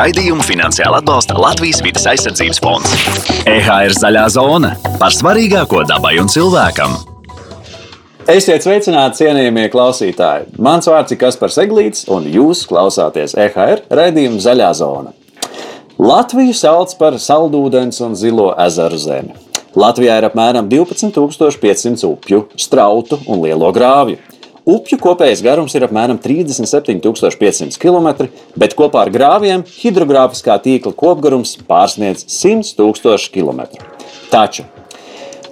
Raidījumu finansiāli atbalsta Latvijas vidas aizsardzības fonds. EHR zaļā zona par svarīgāko dabai un cilvēkam. Esiet sveicināti, cienījamie klausītāji! Mans vārds ir Kaspars Eglīts, un jūs klausāties EHR raidījuma Zaļā zona. Latviju sauc par saldūdens un zilo ezeru zemi. Latvijā ir apmēram 12,500 upju, strautu un lielo grāvju. Upju kopējais garums ir apmēram 37,500 km, bet kopā ar grāviem hidrogrāfiskā tīkla kopgarums pārsniedz 100 000 km. Taču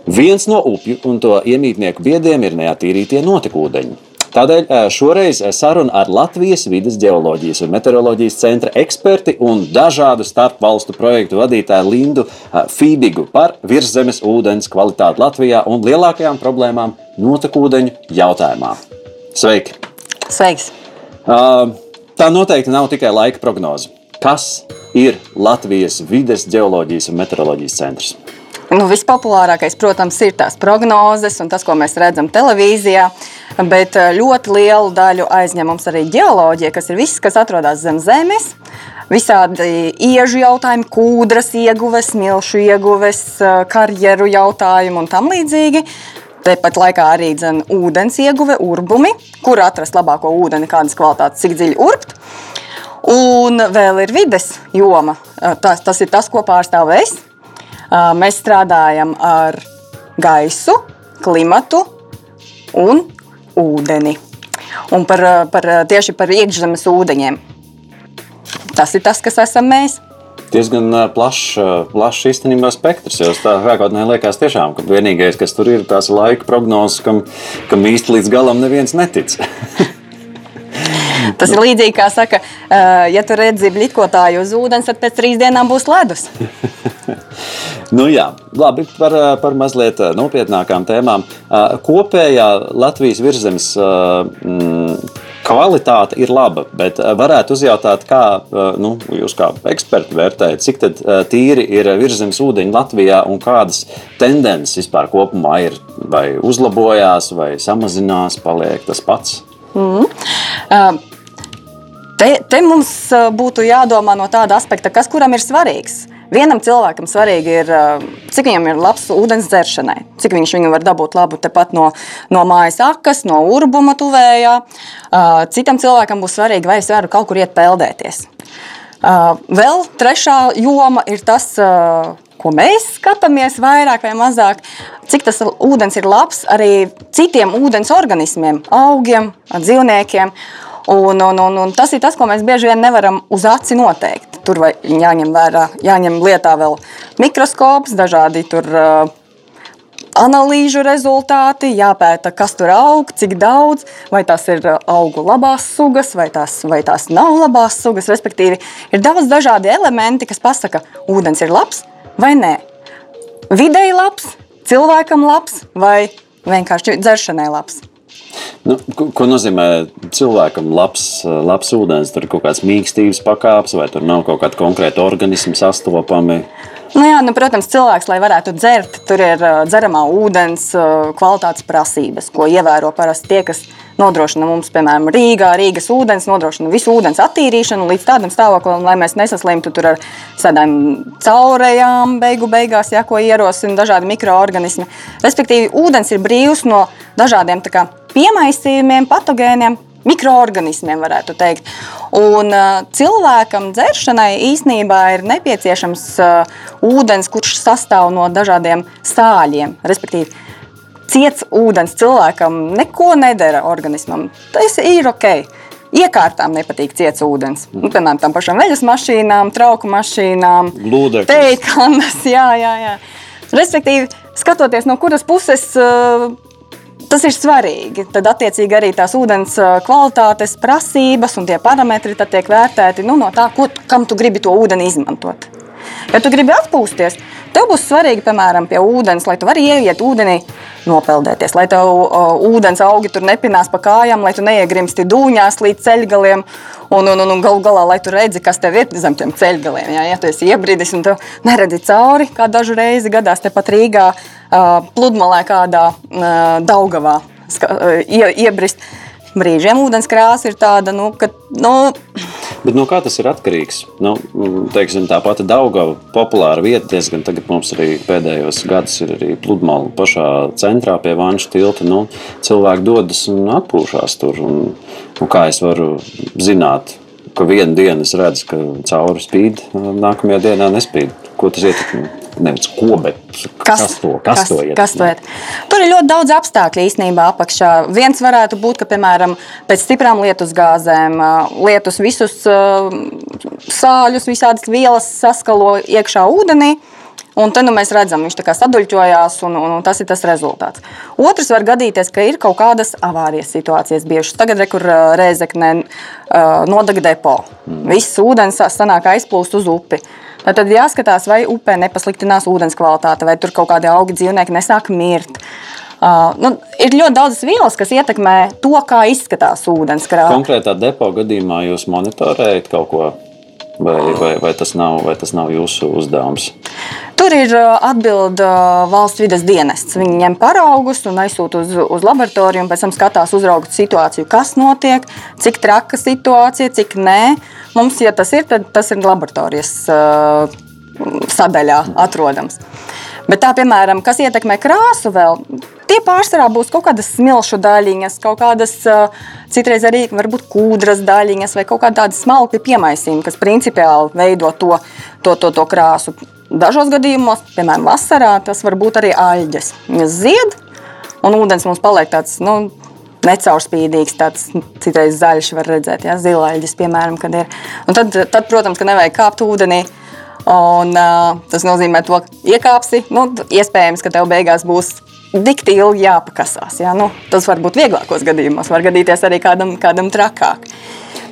viens no upju un to iemītnieku biediem ir neatīrītie notekūdeņi. Tādēļ šoreiz saruna ar Latvijas vidas geoloģijas un meteoroloģijas centra eksperti un dažādu starpvalstu projektu vadītāju Lindu Fībigu par virszemes ūdens kvalitāti Latvijā un lielākajām problēmām notekūdeņu jautājumā. Sveiki! Sveiks! Tā noteikti nav tikai laika prognoze. Kas ir Latvijas vides geoloģijas un meteoroloģijas centrs? Nu, vispopulārākais, protams, ir tās prognozes un tas, ko mēs redzam televīzijā. Bet ļoti lielu daļu aizņem mums arī geoloģija, kas ir viss, kas atrodas zem zemes. Visādi iežu jautājumi, kūdras ieguves, milšu ieguves, karjeru jautājumi un tam līdzīgi. Tepat laikā arī dzen, ūdens ieguve, urbumi, kur atrast labāko ūdeni, kādas kvalitātes, cik dziļi urbt. Un vēl ir vides joma. Tas, tas ir tas, ko pārstāv es. Mēs strādājam ar gaisu, klimatu un ūdeni. Un par, par, tieši par iekšzemes ūdeņiem. Tas ir tas, kas esam mēs. Diezgan plašs, plašs īstenībā spektrs. Jo tā sākotnēji liekas, tiešām, ka vienīgais, kas tur ir, tās laika prognozes, kam, kam īsti līdz galam neviens netic. Tas ir līdzīgi kā saka, ja tu redzi blikotāju uz ūdens, tad pēc trīs dienām būs ledus. nu, jā, labi, par, par mazliet nopietnākām tēmām. Kopējā Latvijas virzemes kvalitāte ir laba, bet varētu uzjautāt, kā nu, jūs kā eksperti vērtējat, cik tīri ir virzemes ūdeņi Latvijā un kādas tendences vispār kopumā ir, vai uzlabojās, vai samazinās, paliek tas pats. Mm. Uh, te, te mums būtu jādomā no tāda aspekta, kas kuram ir svarīgs. Vienam cilvēkam svarīgi ir, cik viņam ir labs ūdens dzeršanai, cik viņš viņu var dabūt labu tepat no, no mājas akas, no urbuma tuvējā. Citam cilvēkam būs svarīgi, vai es varu kaut kur iet peldēties. Vēl trešā joma ir tas, ko mēs skatāmies vairāk vai mazāk, cik tas ūdens ir labs arī citiem ūdens organismiem, augiem, dzīvniekiem. Un, un, un, un tas ir tas, ko mēs bieži vien nevaram uz aci noteikt. Tur jāņem vērā, jāņem lietā vēl mikroskops, dažādi tur. Uh, analīžu rezultāti, jāpēta, kas tur aug, cik daudz, vai tās ir augu labās sugas, vai tās, vai tās nav labās sugas. Respektīvi, ir daudz dažādi elementi, kas pasaka, ūdens ir labs vai nē. Vidēji labs, cilvēkam labs vai vienkārši dzeršanai labs. Nu, ko, ko nozīmē cilvēkam labs, labs ūdens? Tur ir kaut kāds mīkstības pakāpes, vai tur nav kaut kāda konkrēta organisma sastopama? Nu jā, nu, protams, cilvēks, lai varētu dzert, tur ir uh, dzeramā ūdens uh, kvalitātes prasības, ko ievēro parasti tie, kas nodrošina mums, piemēram, Rīgā, Rīgas ūdens, nodrošina visu ūdens attīrīšanu līdz tādam stāvoklim, lai mēs nesaslimtu tur ar sēdēm caurējām, beigu beigās, ja, ko ierosina dažādi mikroorganismi. Respektīvi, ūdens ir brīvs no dažādiem kā, piemaisījumiem, patogēniem, mikroorganismiem, varētu teikt. Un uh, cilvēkam dzeršanai īsnībā ir nepieciešams uh, ūdens, kurš sastāv no dažādiem sāļiem. Respektīvi, ciets ūdens cilvēkam neko nedara organismam. Tas ir ok. Iekārtām nepatīk ciets ūdens. Nu, piemēram, tam pašam veļas mašīnām, trauku mašīnām, teikandas. Jā, jā, jā. Respektīvi, skatoties no kuras puses uh, Tas ir svarīgi. Tad, attiecīgi, arī tās ūdens kvalitātes prasības un tie parametri tiek vērtēti nu, no tā, ko, kam tu gribi to ūdeni izmantot. Ja tu gribi atpūsties, tev būs svarīgi, piemēram, pie ūdens, lai tu varētu ieiet ūdenī, nopeldēties, lai tev uh, ūdens augi tur nepinās pa kājām, lai tu neiegrimsti dūņās līdz ceļgaliem. Un, un, un, un galu galā, lai tu redzi, kas tev ir zem tiem ceļgaliem. Jā, ja tu esi iebridis un tu neredzi cauri, kā dažu reizi gadās tepat Rīgā, uh, pludmalē kādā uh, Daugavā uh, ie, iebrist. Brīžiem ūdens krāsa ir tāda, nu, ka. Nu, Bet no kā tas ir atkarīgs? Nu, teiksim, tā pati Daugava populāra vieta diezgan tagad mums arī pēdējos gados ir arī pludmale pašā centrā pie Vanša tilta. Nu, cilvēki dodas un atpūšās tur. Un, nu, kā es varu zināt, ka vienu dienu es redzu, ka cauri spīd, nākamajā dienā nespīd. Ko tas ietekmē? Nevis ko, bet kas, kas to, kas kas, to ietekmē? Kas to ietekmē? Tur ir ļoti daudz apstākļu īstenībā apakšā. Viens varētu būt, ka, piemēram, pēc stiprām lietusgāzēm lietus visus sāļus, visādas vielas saskalo iekšā ūdenī. Un tad nu, mēs redzam, viņš saduļķojās, un, un, un tas ir tas rezultāts. Otrs var gadīties, ka ir kaut kādas avārijas situācijas bijušas. Tagad, re, kur Rēzekne nodega depo, mm. viss ūdens sanāk aizplūst uz upi. Tad jāskatās, vai upē nepasliktinās ūdens kvalitāte, vai tur kaut kādi augi dzīvnieki nesāk mirt. Uh, nu, ir ļoti daudz vielas, kas ietekmē to, kā izskatās ūdens krāsa. Konkrētā depo gadījumā jūs monitorējat kaut ko Vai, vai, vai, tas nav, vai tas nav jūsu uzdevums? Tur ir atbilde valsts vidas dienests. Viņi ņem paraugus un aizsūta uz, uz laboratoriju, un pēc tam skatās, uzraugot situāciju, kas notiek, cik traka situācija, cik nē. Mums, ja tas ir, tad tas ir laboratorijas uh, sadaļā atrodams. Bet tā, piemēram, kas ietekmē krāsu vēl, tie pārsvarā būs kaut kādas smilšu daļiņas, kaut kādas citreiz arī varbūt kūdras daļiņas vai kaut kādi smalki piemaisījumi, kas principiāli veido to, to, to, to krāsu. Dažos gadījumos, piemēram, vasarā, tas var būt arī aļģes. Zied, un ūdens mums paliek tāds nu, necaurspīdīgs, tāds citreiz zaļš, var redzēt, ja, zilaļģis, piemēram, kad ir. Un tad, tad, protams, ka nevajag kāpt ūdenī. Un, uh, tas nozīmē, to, ka iekāpsi, nu, iespējams, ka tev beigās būs dikti ilgi jāpakasās. Jā? Nu, tas var būt vieglākos gadījumos, var gadīties arī kādam, kādam trakāk.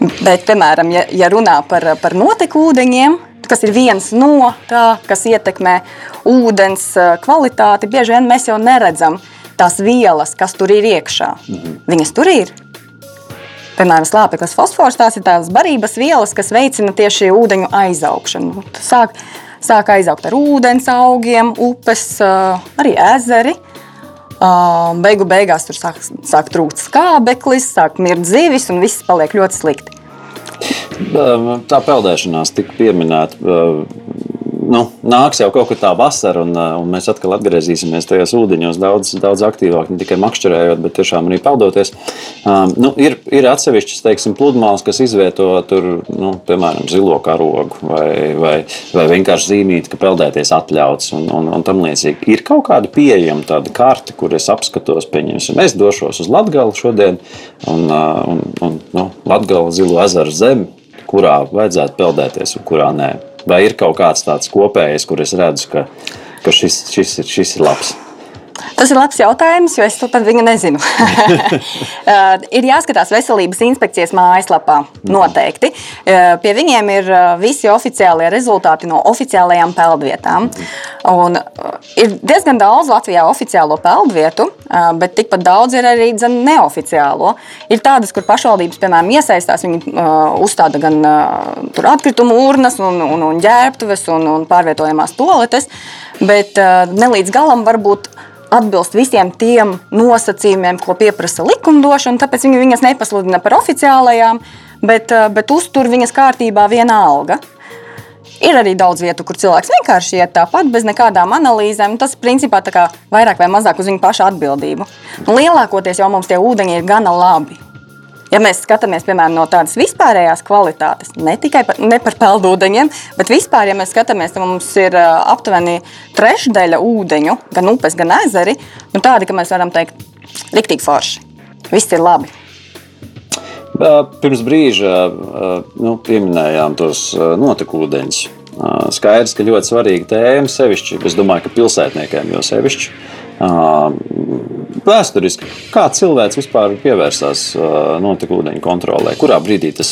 Bet, piemēram, ja, ja runā par, par notekūdeņiem, kas ir viens no tā, kas ietekmē ūdens kvalitāti, bieži vien mēs jau neredzam tās vielas, kas tur ir iekšā. Mhm. Viņas tur ir. Piemēram, slāpeklis, fosfors, tās ir tās barības vielas, kas veicina tieši ūdeņu aizaugšanu. Sāk, sāk aizaugt ar ūdens augiem, upes, arī ezeri. Beigu beigās tur sāk, sāk trūkt skābeklis, sāk mirt zivis un viss paliek ļoti slikti. Tā peldēšanās tika pieminēta nu, nāks jau kaut kur tā vasara, un, uh, un mēs atkal atgriezīsimies tajos ūdeņos daudz, daudz aktīvāk, ne tikai makšķerējot, bet tiešām arī peldoties. Um, nu, ir, ir atsevišķas, teiksim, pludmales, kas izvieto tur, nu, piemēram, zilo karogu vai, vai, vai vienkārši zīmīt, ka peldēties atļauts un, un, un tam līdzīgi. Ir kaut kāda pieejama tāda karte, kur es apskatos, pieņemsim, es došos uz Latgali šodien, un, uh, un, un nu, Latgala zilo ezeru zemi, kurā vajadzētu peldēties un kurā nē. Vai ir kaut kāds tāds kopējs, kur es redzu, ka, ka šis, šis, ir, šis ir labs? Tas ir labs jautājums, jo es to pat viņu nezinu. Uh, ir jāskatās veselības inspekcijas mājaslapā. Noteikti. Uh, pie viņiem ir uh, visi oficiālie rezultāti no oficiālajām peldvietām. Un ir diezgan daudz Latvijā oficiālo peldvietu, bet tikpat daudz ir arī neoficiālo. Ir tādas, kur pašvaldības, piemēram, iesaistās. Viņi uzstāda gan atkritumu urnas, un, un, un ģērbtuves un, un pārvietojamās toaletes, bet ne līdz galam varbūt atbilst visiem tiem nosacījumiem, ko pieprasa likumdošana. Tāpēc viņi viņas nepasludina par oficiālajām, bet, eh, bet uztur viņas kārtībā vienalga. Ir arī daudz vietu, kur cilvēks vienkārši iet tāpat, bez nekādām analīzēm. Tas principā vairāk vai mazāk uz viņu pašu atbildību. Lielākoties jau mums tie ūdeņi ir gana labi. Ja mēs skatāmies piemēram, no tādas vispārējās kvalitātes, ne tikai par, ne par peldūdeņiem, bet vispār, ja mēs skatāmies, tad mums ir aptuveni trešdaļa ūdeņu, gan upes, gan ezeri, nu, tādi, ka mēs varam teikt, riktīgi forši. Viss ir labi. Pirms brīža nu, pieminējām tos notekūdeņus. Skaidrs, ka ļoti svarīga tēma sevišķi. Es domāju, ka pilsētniekiem jau sevišķi vēsturiski, kā cilvēks vispār pievērsās notekūdeņu kontrolē? Kurā brīdī tas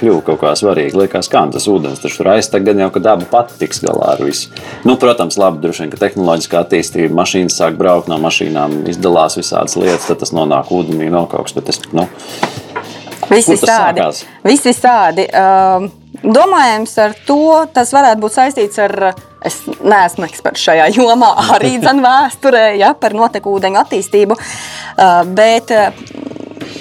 kļuva kaut kā svarīgi? Liekas, kā tas ūdens taču tur aiztag, gan jau, ka daba pati tiks galā ar visu. Nu, protams, labi, droši vien, ka tehnoloģiskā attīstība, mašīnas sāk braukt no mašīnām, izdalās visādas lietas, tad tas nonāk ūdenī vēl kaut kas. Bet es, nu, Visi tādi. Visi tādi. Uh, domājams, ar to tas varētu būt saistīts ar Es neesmu eksperts šajā jomā, arī vēsturē ja, par notekūdeņu attīstību. Uh, bet uh,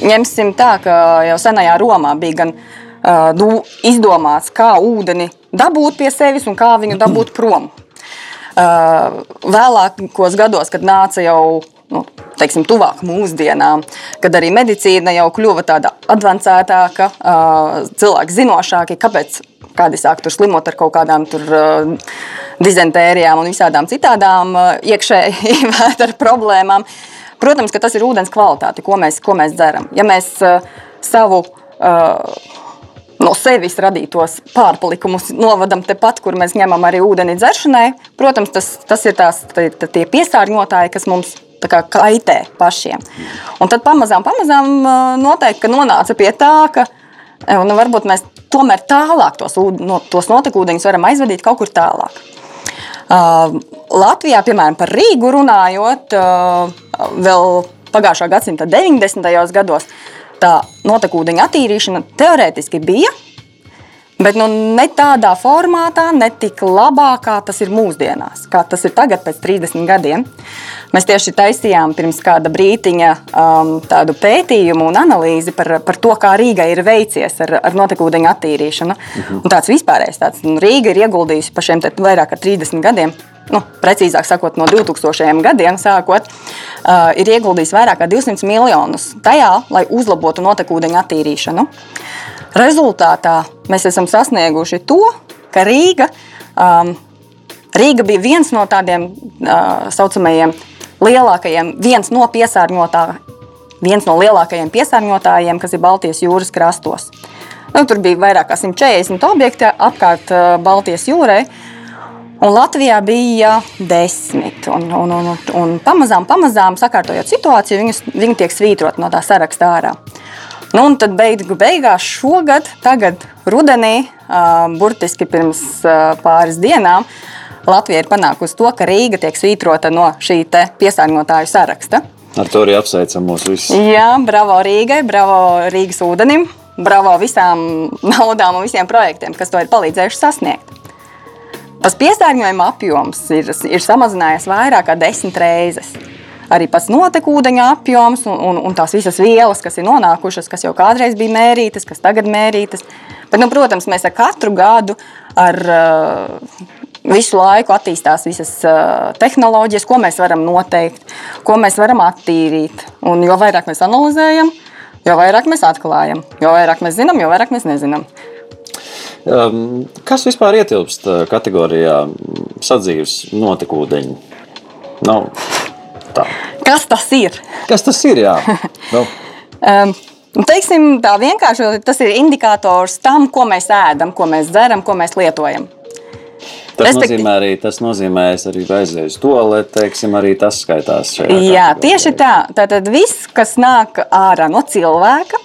ņemsim tā, ka jau senajā Romā bija gan uh, izdomāts, kā ūdeni dabūt pie sevis un kā viņu dabūt prom. Vēlākos gados, kad nāca jau nu, teiksim, tuvāk mūsdienām, kad arī medicīna jau kļuva tāda avansētāka, cilvēki zinošāki, kāpēc kādi sāk tur slimot ar kaut kādām tur, uh, dizentērijām un visādām citādām uh, iekšēji vētra problēmām. Protams, ka tas ir ūdens kvalitāte, ko mēs, ko mēs dzeram. Ja mēs uh, savu uh, no sevis radītos pārpalikumus novadam tepat, kur mēs ņemam arī ūdeni dzeršanai. Protams, tas, tas ir tās, tie, tie piesārņotāji, kas mums kā kaitē pašiem. Un tad pamazām, pamazām uh, noteikti nonāca pie tā, ka e, nu, varbūt mēs tomēr tālāk tos, no, tos notekūdeņus varam aizvedīt kaut kur tālāk. Uh, Latvijā, piemēram, par Rīgu runājot, uh, vēl pagājušā gadsimta 90. gados tā notekūdeņa attīrīšana teorētiski bija, bet nu, ne tādā formātā, ne tik labā, kā tas ir mūsdienās, kā tas ir tagad, pēc 30 gadiem. Mēs tieši taisījām pirms kāda brīdiņa um, tādu pētījumu un analīzi par, par to, kā Rīgai ir veicies ar, ar notekūdeņa attīrīšanu. Un tāds vispārējais tāds, nu, Rīga ir ieguldījusi pa šiem vairāk kā 30 gadiem. Nu, precīzāk sakot, no 2000 gadiem sākot, uh, ir ieguldījis vairāk kā 200 miljonus tajā, lai uzlabotu notekūdeņa attīrīšanu. Rezultātā mēs esam sasnieguši to, ka Rīga, um, Rīga bija viens no tādiem tā saucamajiem lielākajiem, viens no piesārņotājiem, viens no lielākajiem piesārņotājiem, kas ir Baltijas jūras krastos. Nu, tur bija vairāk kā 140 objekti apkārt uh, Baltijas jūrai. Un Latvijā bija desmit. Un, un, un, un, pamazām, pamazām sakārtojot situāciju, viņas, viņi tiek svītroti no tā saraksta ārā. Nu, un tad beigu beigās šogad, tagad rudenī, burtiski pirms pāris dienām, Latvija ir panākusi to, ka Rīga tiek svītrota no šī piesārņotāju saraksta. Ar to arī apsveicam mūsu visus. Jā, bravo Rīgai, bravo Rīgas ūdenim, bravo visām naudām un visiem projektiem, kas to ir palīdzējuši sasniegt. Tas piesārņojuma apjoms ir, ir samazinājies vairāk kā desmit reizes. Arī pats notekūdeņa apjoms un, un, un tās visas vielas, kas ir nonākušas, kas jau kādreiz bija mērītas, kas tagad mērītas. Bet, nu, protams, mēs ar katru gadu ar uh, visu laiku attīstās visas uh, tehnoloģijas, ko mēs varam noteikt, ko mēs varam attīrīt. Un jo vairāk mēs analizējam, jo vairāk mēs atklājam, jo vairāk mēs zinām, jo vairāk mēs nezinām. Um, kas vispār ietilpst uh, kategorijā sadzīves notekūdeņi? Nav tā. Kas tas ir? Kas tas ir? Jā, nu, Um, teiksim, tā vienkārši tas ir indikators tam, ko mēs ēdam, ko mēs dzeram, ko mēs lietojam. Tas Respektīvi- nozīmē arī, tas nozīmē, es arī aizēju uz to, lai, teiksim, arī tas skaitās šajā. Jā, kategorijā. tieši tā. Tātad viss, kas nāk ārā no cilvēka,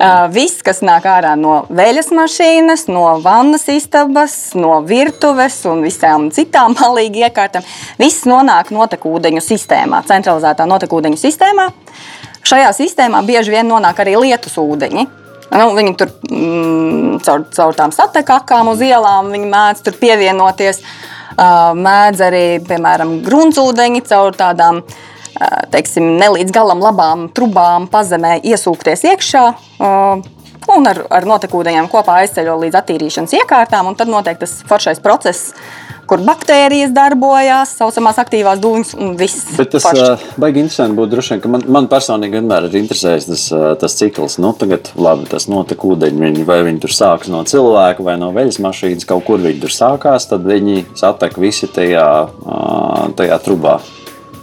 ā, viss, kas nāk ārā no veļas mašīnas, no vannas istabas, no virtuves un visām citām malīgi iekārtām, viss nonāk notekūdeņu sistēmā, centralizētā notekūdeņu sistēmā. Šajā sistēmā bieži vien nonāk arī lietus ūdeņi. Nu, viņi tur mm, caur, caur tām satekām uz ielām mēdz tur pievienoties. Uh, mēdz arī, piemēram, gruntsūdeņi caur tādām uh, teiksim, ne līdz galam labām trubām pazemē iesūkties iekšā. Uh, Un ar, ar notekūdeņiem kopā aizceļo līdz attīrīšanas iekārtām, un tad notiek tas foršais process, kur baktērijas darbojas, tā saucamās aktīvās dūņas un viss. Bet tas uh, baigi interesanti būtu droši vien, ka man, man personīgi vienmēr ir interesējis tas, uh, tas cikls. Nu, tagad, labi, tas notika ūdeņi, vai viņi tur sākas no cilvēka vai no veļas mašīnas, kaut kur viņi tur sākās, tad viņi satek visi tajā, uh, tajā trubā.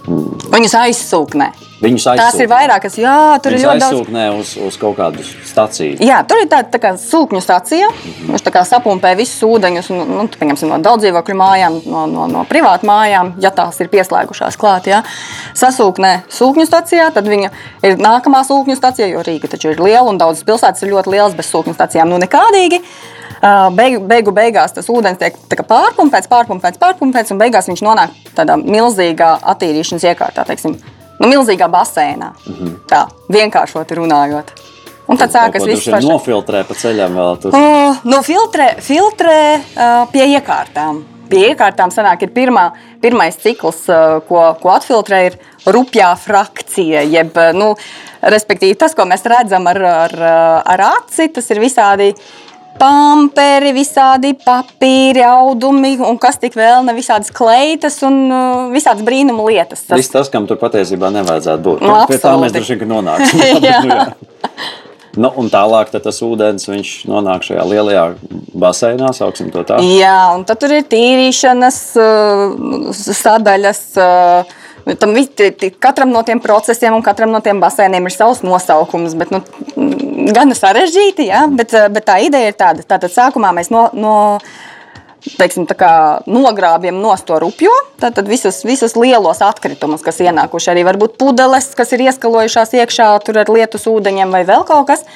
Viņus aizsūknē. Viņus Tās aizsūknē. ir vairākas, jā, tur Viņus ir ļoti daudz. uz, uz kaut kādu staciju. Jā, tur ir tāda tā kā sūkņu stacija. Viņš tā kā sapumpē visus ūdeņus nu, nu, pieņemsim, no daudz dzīvokļu mājām, no, no, no privātu mājām, ja tās ir pieslēgušās klāt. Jā. Sasūknē sūkņu stacijā, tad viņa ir nākamā sūkņu stacija, jo Rīga taču ir liela un daudzas pilsētas ir ļoti lielas bez sūkņu stacijām. Nu, nekādīgi. Beigu, beigu beigās tas ūdens tiek pārpumpēts, pārpumpēts, pārpumpēts, un beigās viņš nonāk tādā milzīgā attīrīšanas iekārtā, teiksim, nu, milzīgā basēnā. Tā vienkāršoti runājot. Un tad sākas viss vien pašai. Nofiltrē pa ceļam vēl tur. Uh, no filtrē, filtrē uh, pie iekārtām. Pie iekārtām sanāk, ir pirmā, pirmais cikls, uh, ko, ko atfiltrē, ir rupjā frakcija. Jeb, uh, nu, respektīvi, tas, ko mēs redzam ar, ar, uh, ar aci, tas ir visādi pamperi, visādi papīri, audumi un kas tik vēl ne visādas kleitas un uh, visādas brīnuma lietas. Tas Viss tas, kam tur patiesībā nevajadzētu būt. Nu, Pie tā mēs droši vien nonāksim. Jā. Nu, jā. Nu, un tālāk tas ūdens viņš nonāk šajā lielajā baseinā, sauksim to tā. Jā, un tad tur ir tīrīšanas uh, sadaļas. uh, Tam, katram no tiem procesiem un katram no tiem basēniem ir savs nosaukums. Bet, nu, gan sarežģīti, jā, bet, uh, bet tā ideja ir tāda. Tātad sākumā mēs no, no, teiksim, kā nogrābjam no to rupjo, tad visus, visus lielos atkritumus, kas ienākuši, arī varbūt pudeles, kas ir ieskalojušās iekšā ar lietus ūdeņiem vai vēl kaut kas.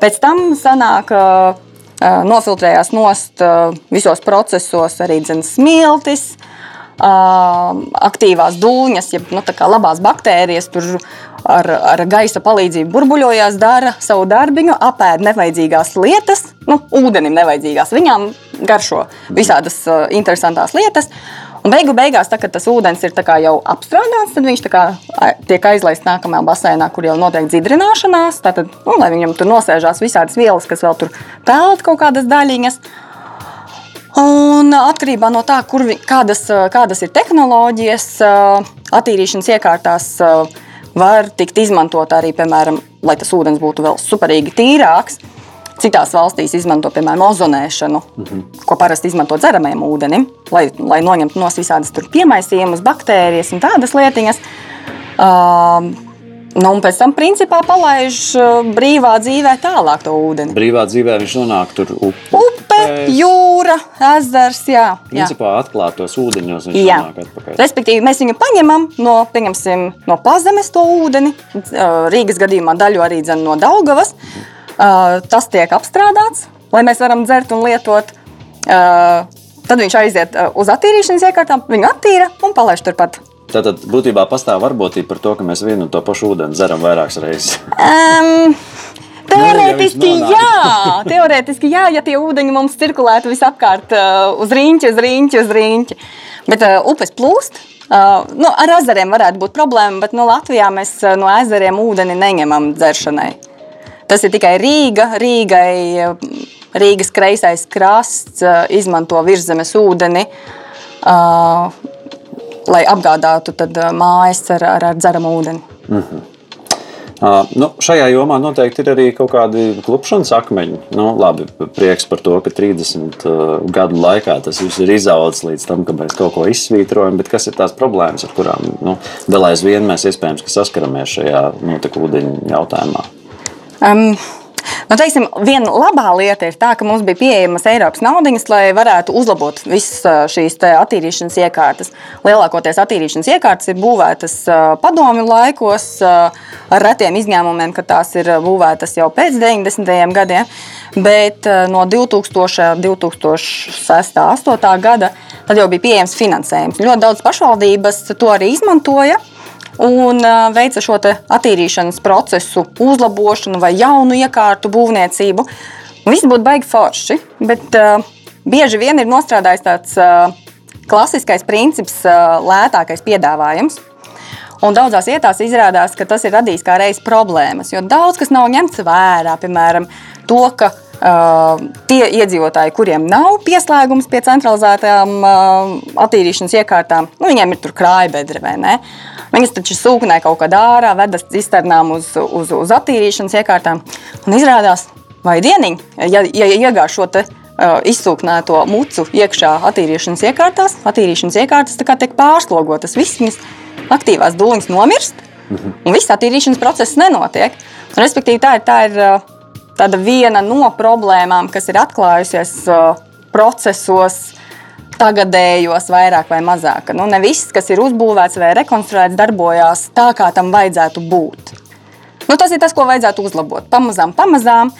Pēc tam sanāk, uh, uh, nofiltrējās nost visos procesos arī smiltis. Aktīvās dūņas, jeb nu, labās baktērijas, tur ar, ar gaisa palīdzību burbuļojās, dara savu darbiņu, apēd nevajadzīgās lietas, nu, ūdenim nevajadzīgās. Viņām garšo visādas uh, interesantas lietas. Un beigu beigās, tā, kad tas ūdens ir jau apstrādāts, tad viņš kā tiek aizlaists nākamajā basēnā, kur jau notiek dziedrināšanās. Tātad, nu, lai viņam tur nosēžās visādas vielas, kas vēl tur peld kaut kādas daļiņas. Un atkarībā no tā, vi- kādas, ā, kādas ir tehnoloģijas, ā, attīrīšanas iekārtās ā, var tikt izmantot arī, piemēram, lai tas ūdens būtu vēl superīgi tīrāks. Citās valstīs izmanto, piemēram, ozonēšanu, mm -hmm. ko parasti izmanto dzeramajam ūdenim, lai, lai noņemtu no visādas piemaisījumus, baktērijas un tādas lietiņas. Um, nu, un pēc tam, principā, palaiž ā, brīvā dzīvē tālāk to ūdeni. Brīvā dzīvē viņš nonāk tur upē. Upe, jūra, ezers, jā. jā. Principā atklātos ūdeņos viņš Jā. nonāk atpakaļ. Respektīvi, mēs viņu paņemam no, no pazemes to ūdeni, uh, Rīgas gadījumā daļu arī dzen no Daugavas. Uh, Tas tiek apstrādāts, lai mēs varam dzert un lietot. Uh, Tad viņš aiziet uz attīrīšanas iekārtām, viņu attīra un palaiž turpat. Tātad būtībā pastāv varbūtība par to, ka mēs vienu un to pašu ūdeni dzeram vairākas reizes. Um, Teorētiski, viņš jā, teorētiski, jā, ja tie ūdeņi mums cirkulētu visapkārt uh, uz rīņķa, uz rīņķa, uz rīņķa. Bet uh, upes plūst. Uh, nu, ar ezeriem varētu būt problēma, bet nu, Latvijā mēs uh, no ezeriem ūdeni neņemam dzeršanai. Tas ir tikai Rīga. Rīgai, uh, Rīgas kreisais krasts uh, izmanto virszemes ūdeni, uh, lai apgādātu tad, uh, mājas ar, ar, ar dzeramu ūdeni. Uh, nu, šajā jomā noteikti ir arī kaut kādi klupšanas akmeņi. Nu, labi, prieks par to, ka 30 uh, gadu laikā tas viss ir izaudzis līdz tam, ka mēs kaut ko izsvītrojam. Bet kas ir tās problēmas, ar kurām nu, vēl aizvien mēs iespējams ka saskaramies šajā notekūdeņu jautājumā? Um, nu, teiksim, viena labā lieta ir tā, ka mums bija pieejamas Eiropas naudas, lai varētu uzlabot visas šīs attīrīšanas iekārtas. Lielākoties attīrīšanas iekārtas ir būvētas padomju laikos, ar retiem izņēmumiem, ka tās ir būvētas jau pēc 90. gadiem. Bet no 2000. 2006. 2008. gada jau bija pieejams finansējums. Ļoti daudz pašvaldības to arī izmantoja un veica šo attīrīšanas procesu, uzlabošanu vai jaunu iekārtu būvniecību. Viss būtu baigi forši, bet uh, bieži vien ir nostrādājis tāds uh, klasiskais princips, uh, lētākais piedāvājums. Un daudzās vietās izrādās, ka tas ir radījis kā reizes problēmas, jo daudz kas nav ņemts vērā. Piemēram, to, ka uh, tie iedzīvotāji, kuriem nav pieslēgums pie centralizētām uh, attīrīšanas iekārtām, nu, viņiem ir tur krājbedre vai ne. Viņas taču sūknē kaut kādā ārā, vedas cisternām uz, uz, uz attīrīšanas iekārtām. Un izrādās, vai dieniņ, ja, ja iegāž šo te, uh, izsūknēto mucu iekšā attīrīšanas iekārtās, attīrīšanas iekārtas tiek pārslogotas. Viss viņas aktīvās dūņas nomirst, un viss attīrīšanas process nenotiek. Respektīvi, tā ir, tā ir uh, tāda viena no problēmām, kas ir atklājusies procesos, tagadējos, vairāk vai mazāk. Nu, ne viss, kas ir uzbūvēts vai rekonstruēts, darbojās tā, kā tam vajadzētu būt. Nu, tas ir tas, ko vajadzētu uzlabot. Pamazām, pamazām.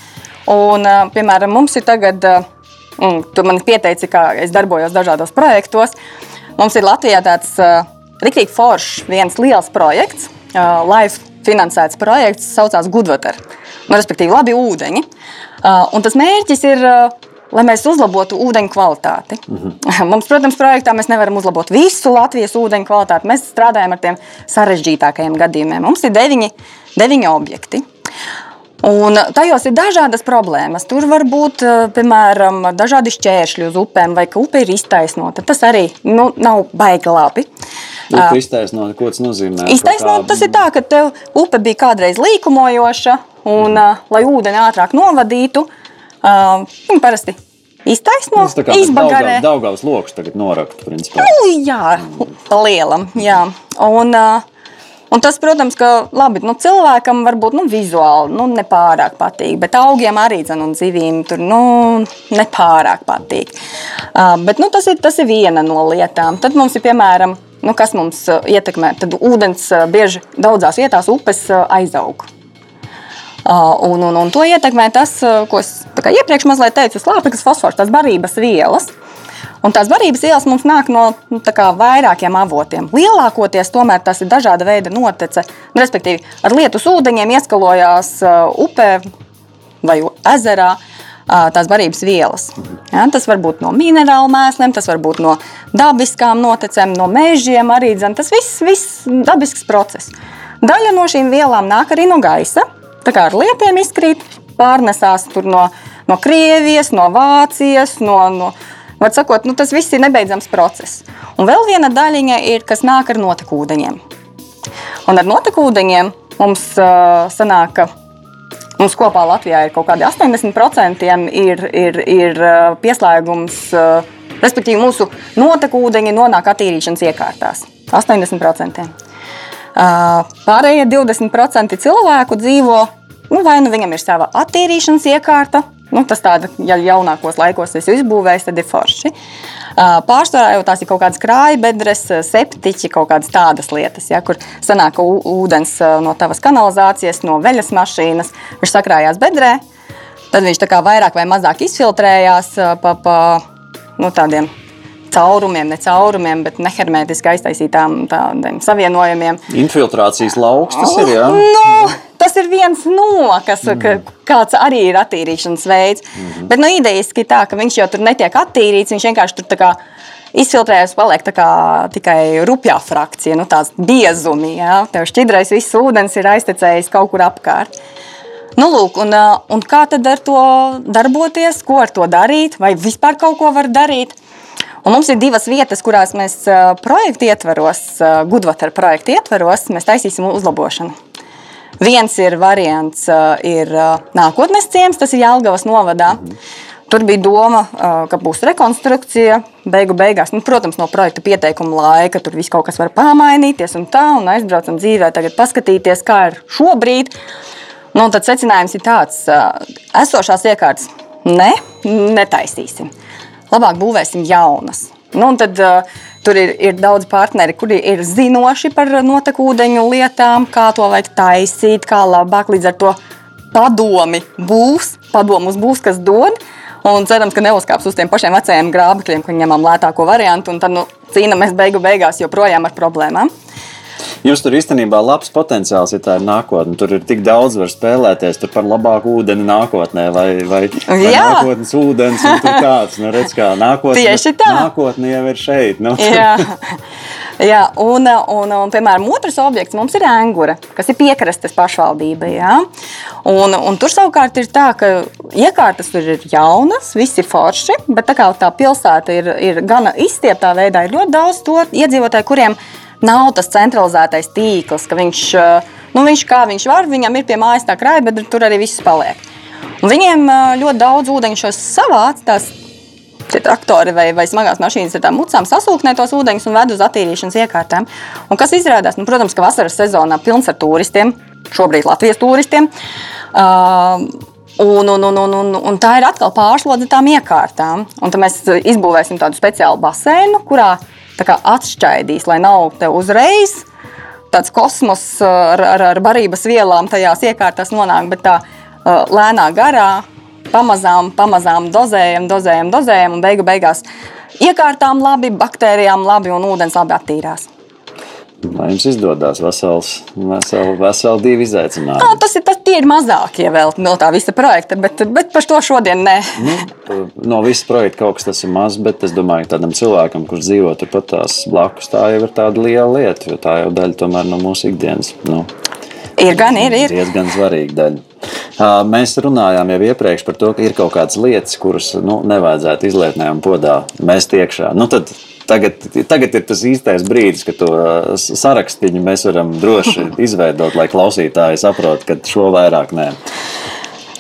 Un, piemēram, mums ir tagad, tu man pieteici, ka es darbojos dažādos projektos. Mums ir Latvijā tāds rīktīgi foršs, viens liels projekts, live finansēts projekts, saucās Goodwater. Nu, respektīvi, labi ūdeņi. Uh, un tas mērķis ir uh, lai mēs uzlabotu ūdeņu kvalitāti. Mm -hmm. Mums, protams, projektā mēs nevaram uzlabot visu Latvijas ūdeņu kvalitāti. Mēs strādājam ar tiem sarežģītākajiem gadījumiem. Mums ir deviņi, deviņi objekti. Un tajos ir dažādas problēmas. Tur var būt, piemēram, dažādi šķēršļi uz upēm, vai ka upe ir iztaisnota. Tas arī nu, nav baigi labi. Upe iztaisnota, ko tas nozīmē? Iztaisnota, tas ir tā, ka upe bija kādreiz līkumojoša, un, uh, lai ūdeni ātrāk novadītu, uh, viņi parasti iztaisno, Tas izbagarē. Daugavas lokus tagad norakt, principā. Nu, jā, lielam. Jā. Un, uh, un tas, protams, ka labi, nu, cilvēkam varbūt nu, vizuāli nu, nepārāk patīk, bet augiem arī zin, un zivīm tur nu, nepārāk patīk. Uh, bet nu, tas, ir, tas ir viena no lietām. Tad mums ir piemēram. Nu, kas mums ietekmē? Tad ūdens bieži daudzās vietās upes aizaug. Un, un, un to ietekmē tas, ko es iepriekš mazliet teicu, slāpeklis, fosfors, tās barības vielas. Un tās barības vielas mums nāk no nu, kā vairākiem avotiem. Lielākoties tomēr tas ir dažāda veida notece. Nu, respektīvi, ar lietus ūdeņiem ieskalojās upē vai ezerā tās barības vielas. Ja, tas var būt no minerālu mēsliem, tas var būt no dabiskām notecēm, no mežiem arī. Dzen, tas viss ir dabisks process. Daļa no šīm vielām nāk arī no gaisa. Tā kā ar lietiem izkrīt, pārnesās no, no Krievijas, no Vācijas, no, no Var sakot, nu, tas viss ir nebeidzams process. Un vēl viena daļiņa ir, kas nāk ar notekūdeņiem. Un ar notekūdeņiem mums uh, sanāk, ka mums kopā Latvijā ir kaut kādi 80% ir, ir, ir uh, pieslēgums, uh, respektīvi mūsu notekūdeņi nonāk attīrīšanas iekārtās. 80%. Pārējie 20% cilvēku dzīvo, nu, vai nu viņam ir sava attīrīšanas iekārta, Nu, tas tāda, ja jaunākos laikos esmu izbūvējis, tad ir forši. Pārsvarā jau tās ir kaut kādas krājbedres, septiķi, kaut kādas tādas lietas, ja, kur sanāk ūdens no tavas kanalizācijas, no veļas mašīnas, viņš sakrājās bedrē. Tad viņš tā kā vairāk vai mazāk izfiltrējās pa, pa nu, tādiem caurumiem, ne caurumiem, bet nehermētiski aiztaisītām savienojumiem. Infiltrācijas lauks tas ir. Jā. Nu, tas ir viens no, kas, mm. kāds arī ir attīrīšanas veids. Mm -hmm. Bet nu, idejiski tā, ka viņš jau tur netiek attīrīts, viņš vienkārši tur tā kā izfiltrējas, paliek kā, tikai rupjā frakcija, nu, tāds biezumi. Jā. Tev šķidrais viss ūdens ir aiztecējis kaut kur apkārt. Nu, lūk, un, un kā tad ar to darboties, ko ar to darīt, vai vispār kaut ko var darīt? Un mums ir divas vietas, kurās mēs projekta ietvaros, Gudvatara projekta ietvaros, mēs taisīsim uzlabošanu. Viens ir variants, ir nākotnes ciems, tas ir Jālgavas novadā. Tur bija doma, ka būs rekonstrukcija. Beigu beigās, nu, protams, no projekta pieteikuma laika tur viss kaut kas var pamainīties un tā, un aizbraucam dzīvē, tagad paskatīties, kā ir šobrīd. Nu, tad secinājums ir tāds, esošās iekārtas ne, netaisīsim labāk būvēsim jaunas. Nu, tad, uh, tur ir, ir daudz partneri, kuri ir zinoši par notekūdeņu lietām, kā to vajag taisīt, kā labāk līdz ar to padomi būs, padomus būs, kas dod. Un cerams, ka neuzkāps uz tiem pašiem vecajiem grābekļiem, kur ņemam lētāko variantu, un tad nu, cīnāmies beigu beigās joprojām ar problēmām. Jums tur īstenībā labs potenciāls, ja tā ir nākotne. Tur ir tik daudz, var spēlēties par labāku ūdeni nākotnē, vai, vai, vai nākotnes ūdens. Tāds, nu, redz, kā nākotne, Tieši tā. Nākotne jau ir šeit. Nu. Jā. Jā, un, un, un, piemēram, otrs objekts mums ir Angura, kas ir piekrastes pašvaldība. Jā. Un, un tur savukārt ir tā, ka iekārtas tur ir jaunas, visi forši, bet tā kā tā pilsēta ir, ir gana izstieptā veidā, ir ļoti daudz to iedzīvotāju, kuriem ir nav tas centralizētais tīkls, ka viņš, eh, nu, viņš kā viņš var, viņam ir pie mājas tā krāja, bet tur arī viss paliek. Un viņiem eh, ļoti daudz ūdeņu šos savāc, tās traktori vai, vai smagās mašīnas ar tām mucām sasūknē tos ūdeņus un ved uz attīrīšanas iekārtām. Un kas izrādās, nu, protams, ka vasaras sezonā pilns ar turistiem, šobrīd Latvijas turistiem. Uh, Un, un, un, un, un, un tā ir atkal pārslodze tām iekārtām. Un tad mēs izbūvēsim tādu speciālu baseinu, kurā atšķaidīs, lai nav te uzreiz tāds kosmos uh, ar, ar, ar barības vielām tajās iekārtās nonāk, bet tā uh, lēnā garā, pamazām, pamazām dozējam, dozējam, dozējam un beigu beigās iekārtām labi, baktērijām labi un ūdens labi attīrās. Lai jums izdodas vesels, vesel, vesel divi izaicinājumi. Tā, tas ir tas, tie ir mazākie vēl no tā visa projekta, bet, bet par to šodien nē. Nu, no visas projekta kaut kas tas ir maz, bet es domāju, ka tādam cilvēkam, kurš dzīvo turpat tās blakus, tā jau ir tāda liela lieta, jo tā jau daļa tomēr no mūsu ikdienas. Nu, Ir gan, ir, ir. diezgan svarīga daļa. Mēs runājām jau iepriekš par to, ka ir kaut kādas lietas, kuras nu, nevajadzētu izlietnējām podā mest iekšā. Nu, tad, tagad, tagad ir tas īstais brīdis, kad to ā, s- sarakstīņu mēs varam droši izveidot, lai klausītāji saprotu, ka šo vairāk nē.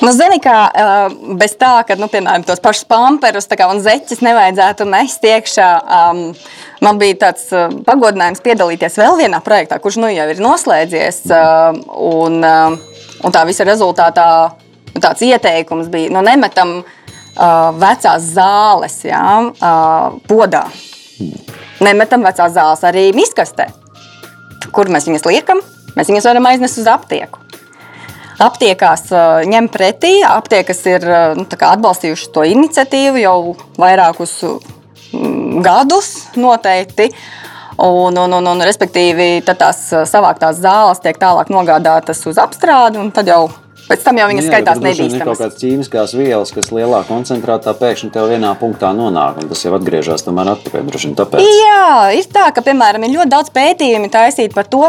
Nu, zini, kā uh, bez tā, ka, nu, piemēram, tos pašus pamperus un zeķes nevajadzētu mest iekšā. Um, man bija tāds uh, pagodinājums piedalīties vēl vienā projektā, kurš nu jau ir noslēdzies. Uh, un, uh, un tā visa rezultātā nu, tāds ieteikums bija, nu, nemetam uh, vecās zāles jā, uh, podā. Nemetam vecās zāles arī miskastē. Kur mēs viņus liekam? Mēs viņus varam aiznest uz aptieku. Aptiekās uh, ņem pretī. Aptiekas ir uh, nu, atbalstījušas to iniciatīvu jau vairākus mm, gadus noteikti. Un, un, un, un, respektīvi, tad tās uh, savāktās zāles tiek tālāk nogādātas uz apstrādi, un tad jau pēc tam jau viņas Nu jā, skaitās vien Ir kaut kādas ķīmiskās vielas, kas lielā koncentrātā pēkšņi tev vienā punktā nonāk, un tas jau atgriežas tomēr atpakaļ. Tāpēc. Jā, ir tā, ka, piemēram, ir ļoti daudz pētījumu taisīt par to,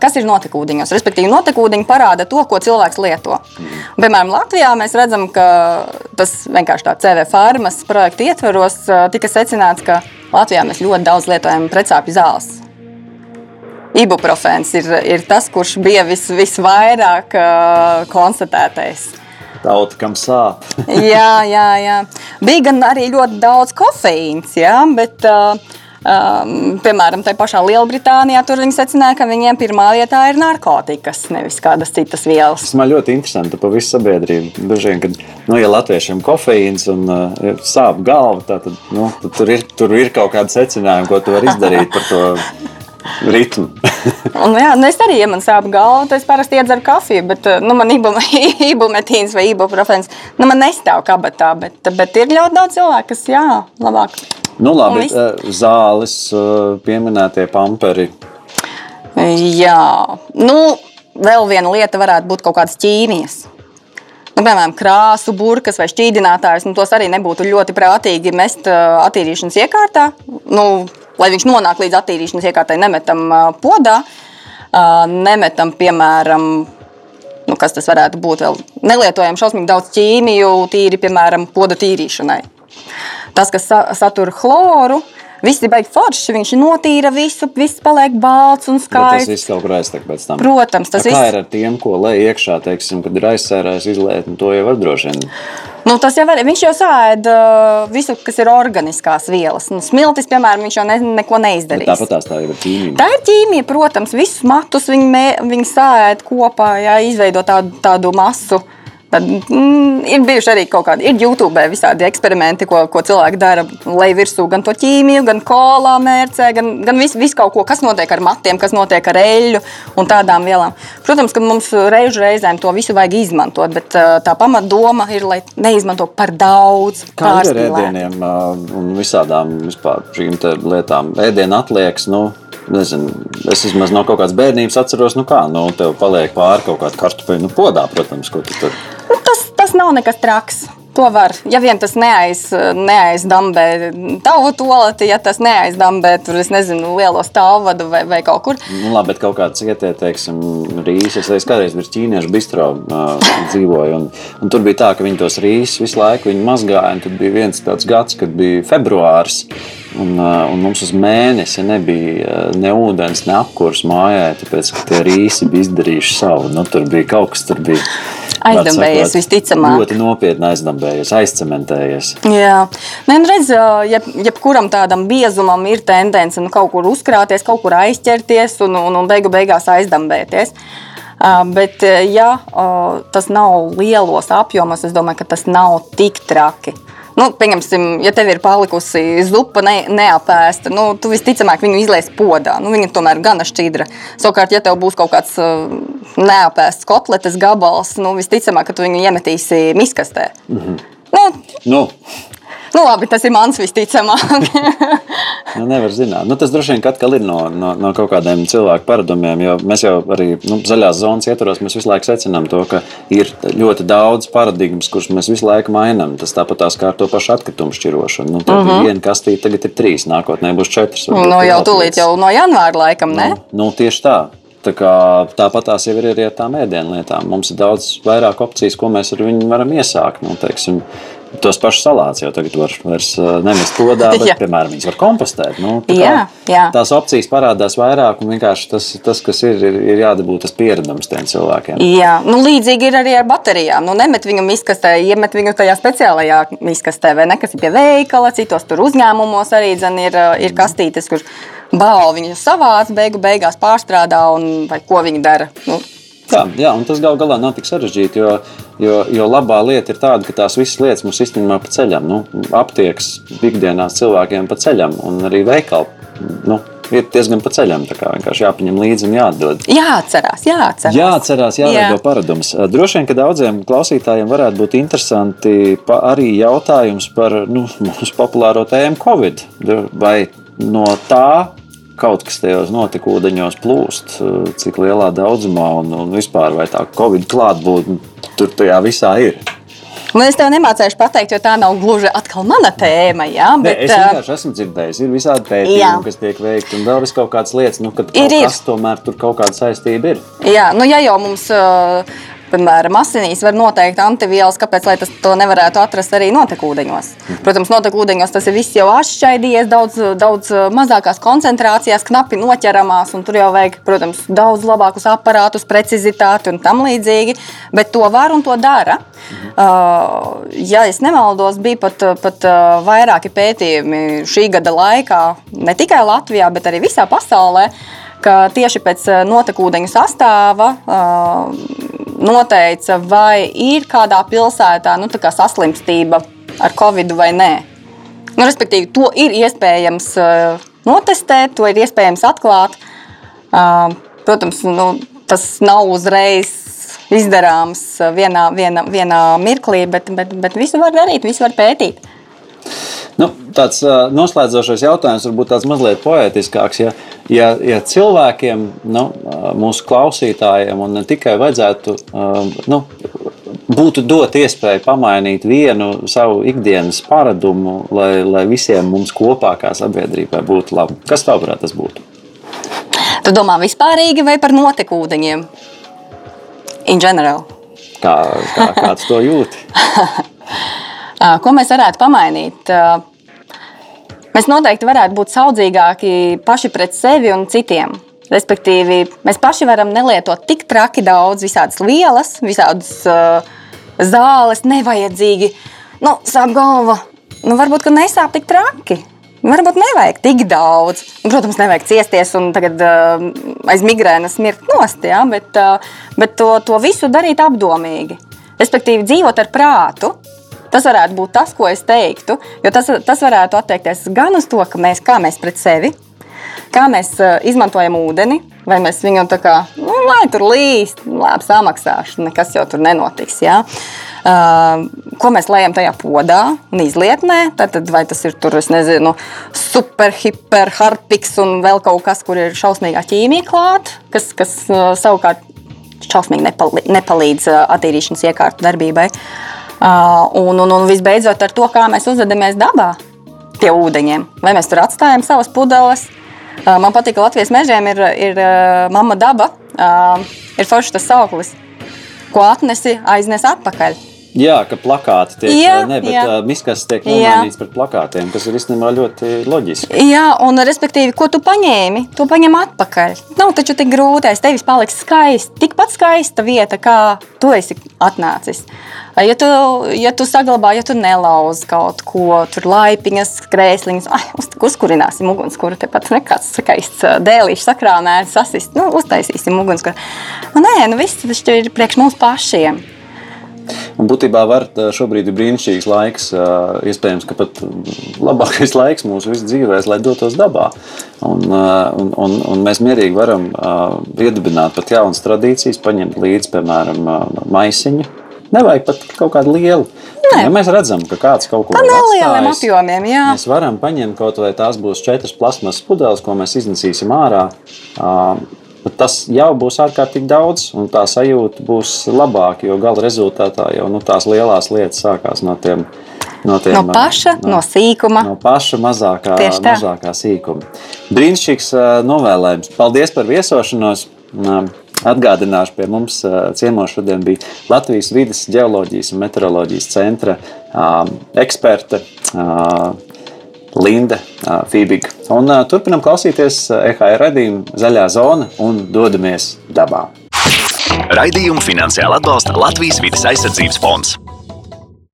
kas ir notekūdeņos. Respektīvi, notekūdeņi parāda to, ko cilvēks lieto. Piemēram, Latvijā mēs redzam, ka tas vienkārši tā CV farmas projekta ietvaros tika secināts, ka Latvijā mēs ļoti daudz lietojam precāpju zāles. Ibuprofens ir, ir tas, kurš bija vis, visvairāk uh, konstatētais. Tauta, kam sāp. jā, jā, jā. Bija gan arī ļoti daudz kofeīns, jā, bet, uh, um, piemēram, tajā pašā Lielbritānijā tur viņi secināja, ka viņiem pirmā vietā ir narkotikas, nevis kādas citas vielas. Tas man ļoti interesanti par visu sabiedrību. Dažu vien, kad nu, ja latviešiem kofeīns un uh, sāp galva, tā, tad, nu, tad tur, ir, tur ir kaut kāda secinājuma, ko tu vari izdarīt par to ritmu. Un, jā, nu es arī, ja man sāp galva, tad es parasti iedzeru kafiju, bet uh, nu, man ibu- ibumetīns vai ibuprofens nu, man nestāv kabatā. Bet, bet ir ļoti daudz cilvēku, kas jā, labāk. nu, labi, uh, zāles, uh, pieminētie pamperi. Jā, nu, vēl viena lieta varētu būt kaut kādas ķīmijas. Nu, piemēram, krāsu, burkas vai šķīdinātājus. Nu, tos arī nebūtu ļoti prātīgi mest uh, attīrīšanas iekārtā. Nu, lai viņš nonāk līdz attīrīšanas iekārtai, nemetam podā, nemetam, piemēram, nu, kas tas varētu būt. Vēl nelietojam šausmīgi daudz ķīmiju, tīri, piemēram, poda tīrīšanai. Tas, kas sa satur chloru, viss ir baigi forši. Viņš notīra visu, viss paliek balts un Bet tas skaists. viss kur aiztek pēc tam. Protams, tas A, Kā viss- ir ar tiem, ko lej iekšā, teiksim, kad ir aizsērējis izlēt, nu, to jau var droši vien. Nu, tas jau var, viņš jau sēž visu, kas ir organiskas vielas. Nu, smiltis, piemēram, viņš jau ne, neko Bet neizdarīs. tāpat tās tā ir ķīmija. Tā ir ķīmija, protams, visus matus viņi, mē, viņi sēž kopā, jā, izveido tādu, tādu masu. Tad, mm, ir bijuši arī kaut kādi, YouTube visādi eksperimenti, ko, ko cilvēki dara, lai virsū gan to ķīmiju, gan kolā mērcē, gan, gan visu vis kaut ko, kas notiek ar matiem, kas notiek ar eļļu un tādām vielām. Protams, ka mums reižu reizēm to visu vajag izmantot, bet ā, tā pamatdoma ir, lai neizmanto par daudz. Kā ar ēdieniem ā, un visādām vispār šīm lietām? Ēdienu atliekas, nu, nezinu, es vismaz no kaut kādas bērnības atceros, nu kā, nu, tev paliek pāri kaut kāda kartupeļu, nu, podā, protams, ko tu tur. Nu, tas, tas nav nekas traks. To var. Ja vien tas neaiz, neaizdambē tavu toleti, ja tas neaizdambē tur, es nezinu, lielo stāvvadu vai, vai kaut kur. Nu, labi, bet kaut kāds ietie, teiksim, rīses. Es kādreiz biju ķīniešu bistro uh, dzīvoju, un, un tur bija tā, ka viņi tos rīsus visu laiku mazgāja. un Tad bija viens tāds gads, kad bija februāris. Un, un mums uz mēnesi nebija ne ūdens, ne apkurs mājā, tāpēc ka tie rīsi bija izdarījuši savu. Nu, tur bija kaut kas, tur bija Aizdambējies, visticamāk. Ļoti nopietni aizdambējies, aizcementējies. Jā, Nē, nu redz, jeb, jebkuram tādam biezumam ir tendence nu, kaut kur uzkrāties, kaut kur aizķerties un, un, un beigu beigās aizdambēties. Bet, ja tas nav lielos apjomos, es domāju, ka tas nav tik traki. Nu, pieņemsim, ja tev ir palikusi zupa ne, neapēsta, nu, tu visticamāk viņu izlaiž podā. Nu, viņa tomēr ir gana šķidra. Savukārt, ja tev būs kaut kāds uh, neapēsts kotletes gabals, nu, visticamāk, ka tu viņu iemetīsi miskastē. Mm -hmm. nu, Nu, Nu, labi, tas ir mans visticamāk. Nu, nevar zināt. Nu, tas droši vien atkal ir no, no, no kaut kādiem cilvēku paradumiem. Jo mēs jau arī nu, zaļās zonas ietvaros visu laiku secinām to, ka ir ļoti daudz paradigmas, kuras mēs visu laiku mainām. Tas tāpat tās kā ar to pašu atkritumu šķirošanu. Nu, tad uh -huh. viena kastīte, tagad ir trīs, nākotnē būs četras. Nu, jau tūlīt jau no janvāra laikam, ne? Nu, nu, tieši tā. Tā kā, tāpat tās jau ir arī ar tām ēdienlietām. Mums ir daudz vairāk opcijas, ko mēs ar viņu varam iesākt. Nu, teiksim, tos pašus salātus jau tagad var vairs nemest podā, bet, piemēram, viņas var kompostēt. Nu, tā jā, jā. Tās opcijas parādās vairāk, un vienkārši tas, tas kas ir, ir, ir jādabūt tas pieredums tiem cilvēkiem. Jā, nu, līdzīgi ir arī ar baterijām. Nu, nemet viņu miskastē, iemet viņu tajā speciālajā miskastē, vai ne, kas ir pie veikala, citos tur uzņēmumos arī dzen, ir, ir kastītes, kur bāli viņu savāc, beigu beigās pārstrādā un vai ko viņi dara. Nu, Tā, jā, un tas gal galā nav tik sarežģīti, jo, jo, jo labā lieta ir tāda, ka tās visas lietas mums īstenībā pa ceļam. Nu, aptieks ikdienās cilvēkiem pa ceļam, un arī veikali nu, ir diezgan pa ceļam. Tā kā vienkārši jāpaņem līdzi un jāatdod. jāatcerās, jāatcerās. Jāatcerās, jāveido Jā. paradums. Droši vien, ka daudziem klausītājiem varētu būt interesanti arī jautājums par nu, mūsu populāro tēmu Covid. Vai no tā kaut kas tajos notekūdeņos plūst, cik lielā daudzumā un, un vispār vai tā Covid klātbūtne tur tajā visā ir? Nu, es tev nemācīšu pateikt, jo tā nav gluži atkal mana tēma. Jā, bet, es ā, vienkārši esmu dzirdējis, ir visādi pētījumi, Jā. kas tiek veikti, un vēl vis kaut kādas lietas, nu, kad Ir, kaut ir. kas tomēr tur kaut kāda saistība ir. Jā, nu, ja jau mums, ā, piemēram, asinīs var noteikt antivielas, kāpēc tas nevarētu atrast arī notekūdeņos? Protams, notekūdeņos tas ir viss jau atšķaidījies, daudz, daudz ā, mazākās koncentrācijās, knapi noķeramās, un tur jau vajag, protams, daudz labākus aparātus, precizitāti un tam līdzīgi, bet to var un to dara. Uh, ja es nemaldos, bija pat, pat uh, vairāki pētījumi šī gada laikā, ne tikai Latvijā, bet arī visā pasaulē, ka tieši pēc uh, notekūdeņu sastāva uh, noteica, vai ir kādā pilsētā nu, kā saslimstība ar covid vai nē. Nu, respektīvi, to ir iespējams uh, notestēt, to ir iespējams atklāt. Uh, protams, nu, tas nav uzreiz izdarāms uh, vienā, vienā, vienā mirklī, bet, bet, bet visu var darīt, visu var pētīt. Nu, tāds uh, noslēdzošais jautājums, varbūt tāds mazliet poetiskāks. Ja, ja, ja cilvēkiem, nu, uh, mūsu klausītājiem, un ne tikai vajadzētu, uh, nu, būtu dot iespēju pamainīt vienu savu ikdienas paradumu, lai, lai visiem mums kopā, kā sabiedrībai, būtu labi, kas tavuprāt tas būtu? Tu domā vispārīgi vai par notekūdeņiem? In general. Kā, kā, kāds to jūti? Ā, Ko mēs varētu pamainīt? Ā, Mēs noteikti varētu būt saudzīgāki paši pret sevi un citiem. Respektīvi, mēs paši varam nelietot tik traki daudz visādas vielas, visādas uh, zāles, nevajadzīgi. Nu, sāp galva. Nu, varbūt, ka nesāp tik traki. Varbūt nevajag tik daudz. Nu, Protams, nevajag ciesties un tagad uh, aiz migrēnas mirt nost, ja? bet, uh, bet to, to visu darīt apdomīgi. Respektīvi, dzīvot ar prātu. Tas varētu būt tas, ko es teiktu. Jo tas, tas varētu attiekties gan uz to, ka mēs, kā mēs pret sevi, kā mēs uh, izmantojam ūdeni, vai mēs viņu tā kā, nu, lai tur līst, labi samaksāšu, nekas jau tur nenotiks. Ja? Uh, ko mēs lejam tajā podā un izlietnē, tad, vai tas ir tur, nezinu, super, hiper, harpiks un vēl kaut kas, kur ir šausmīgā ķīmija klāta, kas, kas uh, savukārt šausmīgi nepali, nepalīdz uh, attīrīšanas iekārtu darbībai. Uh, un, un, un visbeidzot ar to, kā mēs uzvedamies dabā pie ūdeņiem. Vai mēs tur atstājam savas pudeles? Uh, man patīk, ka Latvijas mežiem ir, ir uh, mamma daba, uh, ir foršs tas sauklis, ko atnesi, aiznes atpakaļ. Jā, ka plakāti tiek uh, miskas tiek nomainīts pret plakātiem, kas ir īstenībā ļoti loģiski. Jā, un respektīvi, ko tu paņēmi, to paņem atpakaļ. Nav taču tik grūti, aiz tevis paliks skaisti, tikpat skaista vieta, kā tu esi atnācis. Ja tu, ja tu saglabā, ja tu nelauzi kaut ko, tur laipiņas, krēsliņas, ai, uz, uzkurināsim ugunskura, tepat nekāds skaists dēlīšs sakrāmēts, sasist, nu, uztaisīsim ugunskura. Nu, nē, nu viss tas ir priekš mums pašiem. Un būtībā var, šobrīd ir brīnišķīgs laiks, iespējams, ka pat labākais laiks mūsu visu dzīvēs, lai dotos dabā. Un, un, un, un mēs mierīgi varam iedibināt pat jaunas tradīcijas, paņemt līdzi, piemēram, maisiņu. Nevajag pat kaut kādu lielu. Nē. Ja mēs redzam, ka kāds kaut ko ir nelieliem apjomiem, jā. Mēs varam paņemt kaut vai tās būs četras plasmas pudeles, ko mēs iznesīsim ārā. Ā, bet Tas jau būs ārkārtīgi daudz, un tā sajūta būs labāka. Jo gala rezultātā jau nu, tās lielās lietas sākās no tiem. No, tiem, No paša, no sīkuma. No paša mazākā, mazākā sīkuma. Brīnišķīgs novēlējums. Paldies par viesošanos. Atgādināšu, pie mums ciemos šodien bija Latvijas vidas geoloģijas un meteoroloģijas centra ā, Linda ā, Fībiga. Un turpinam klausīties EHR radījumu Zaļā zona un dodamies dabā. Raidījumu finansiāli atbalsta Latvijas vidas aizsardzības fonds.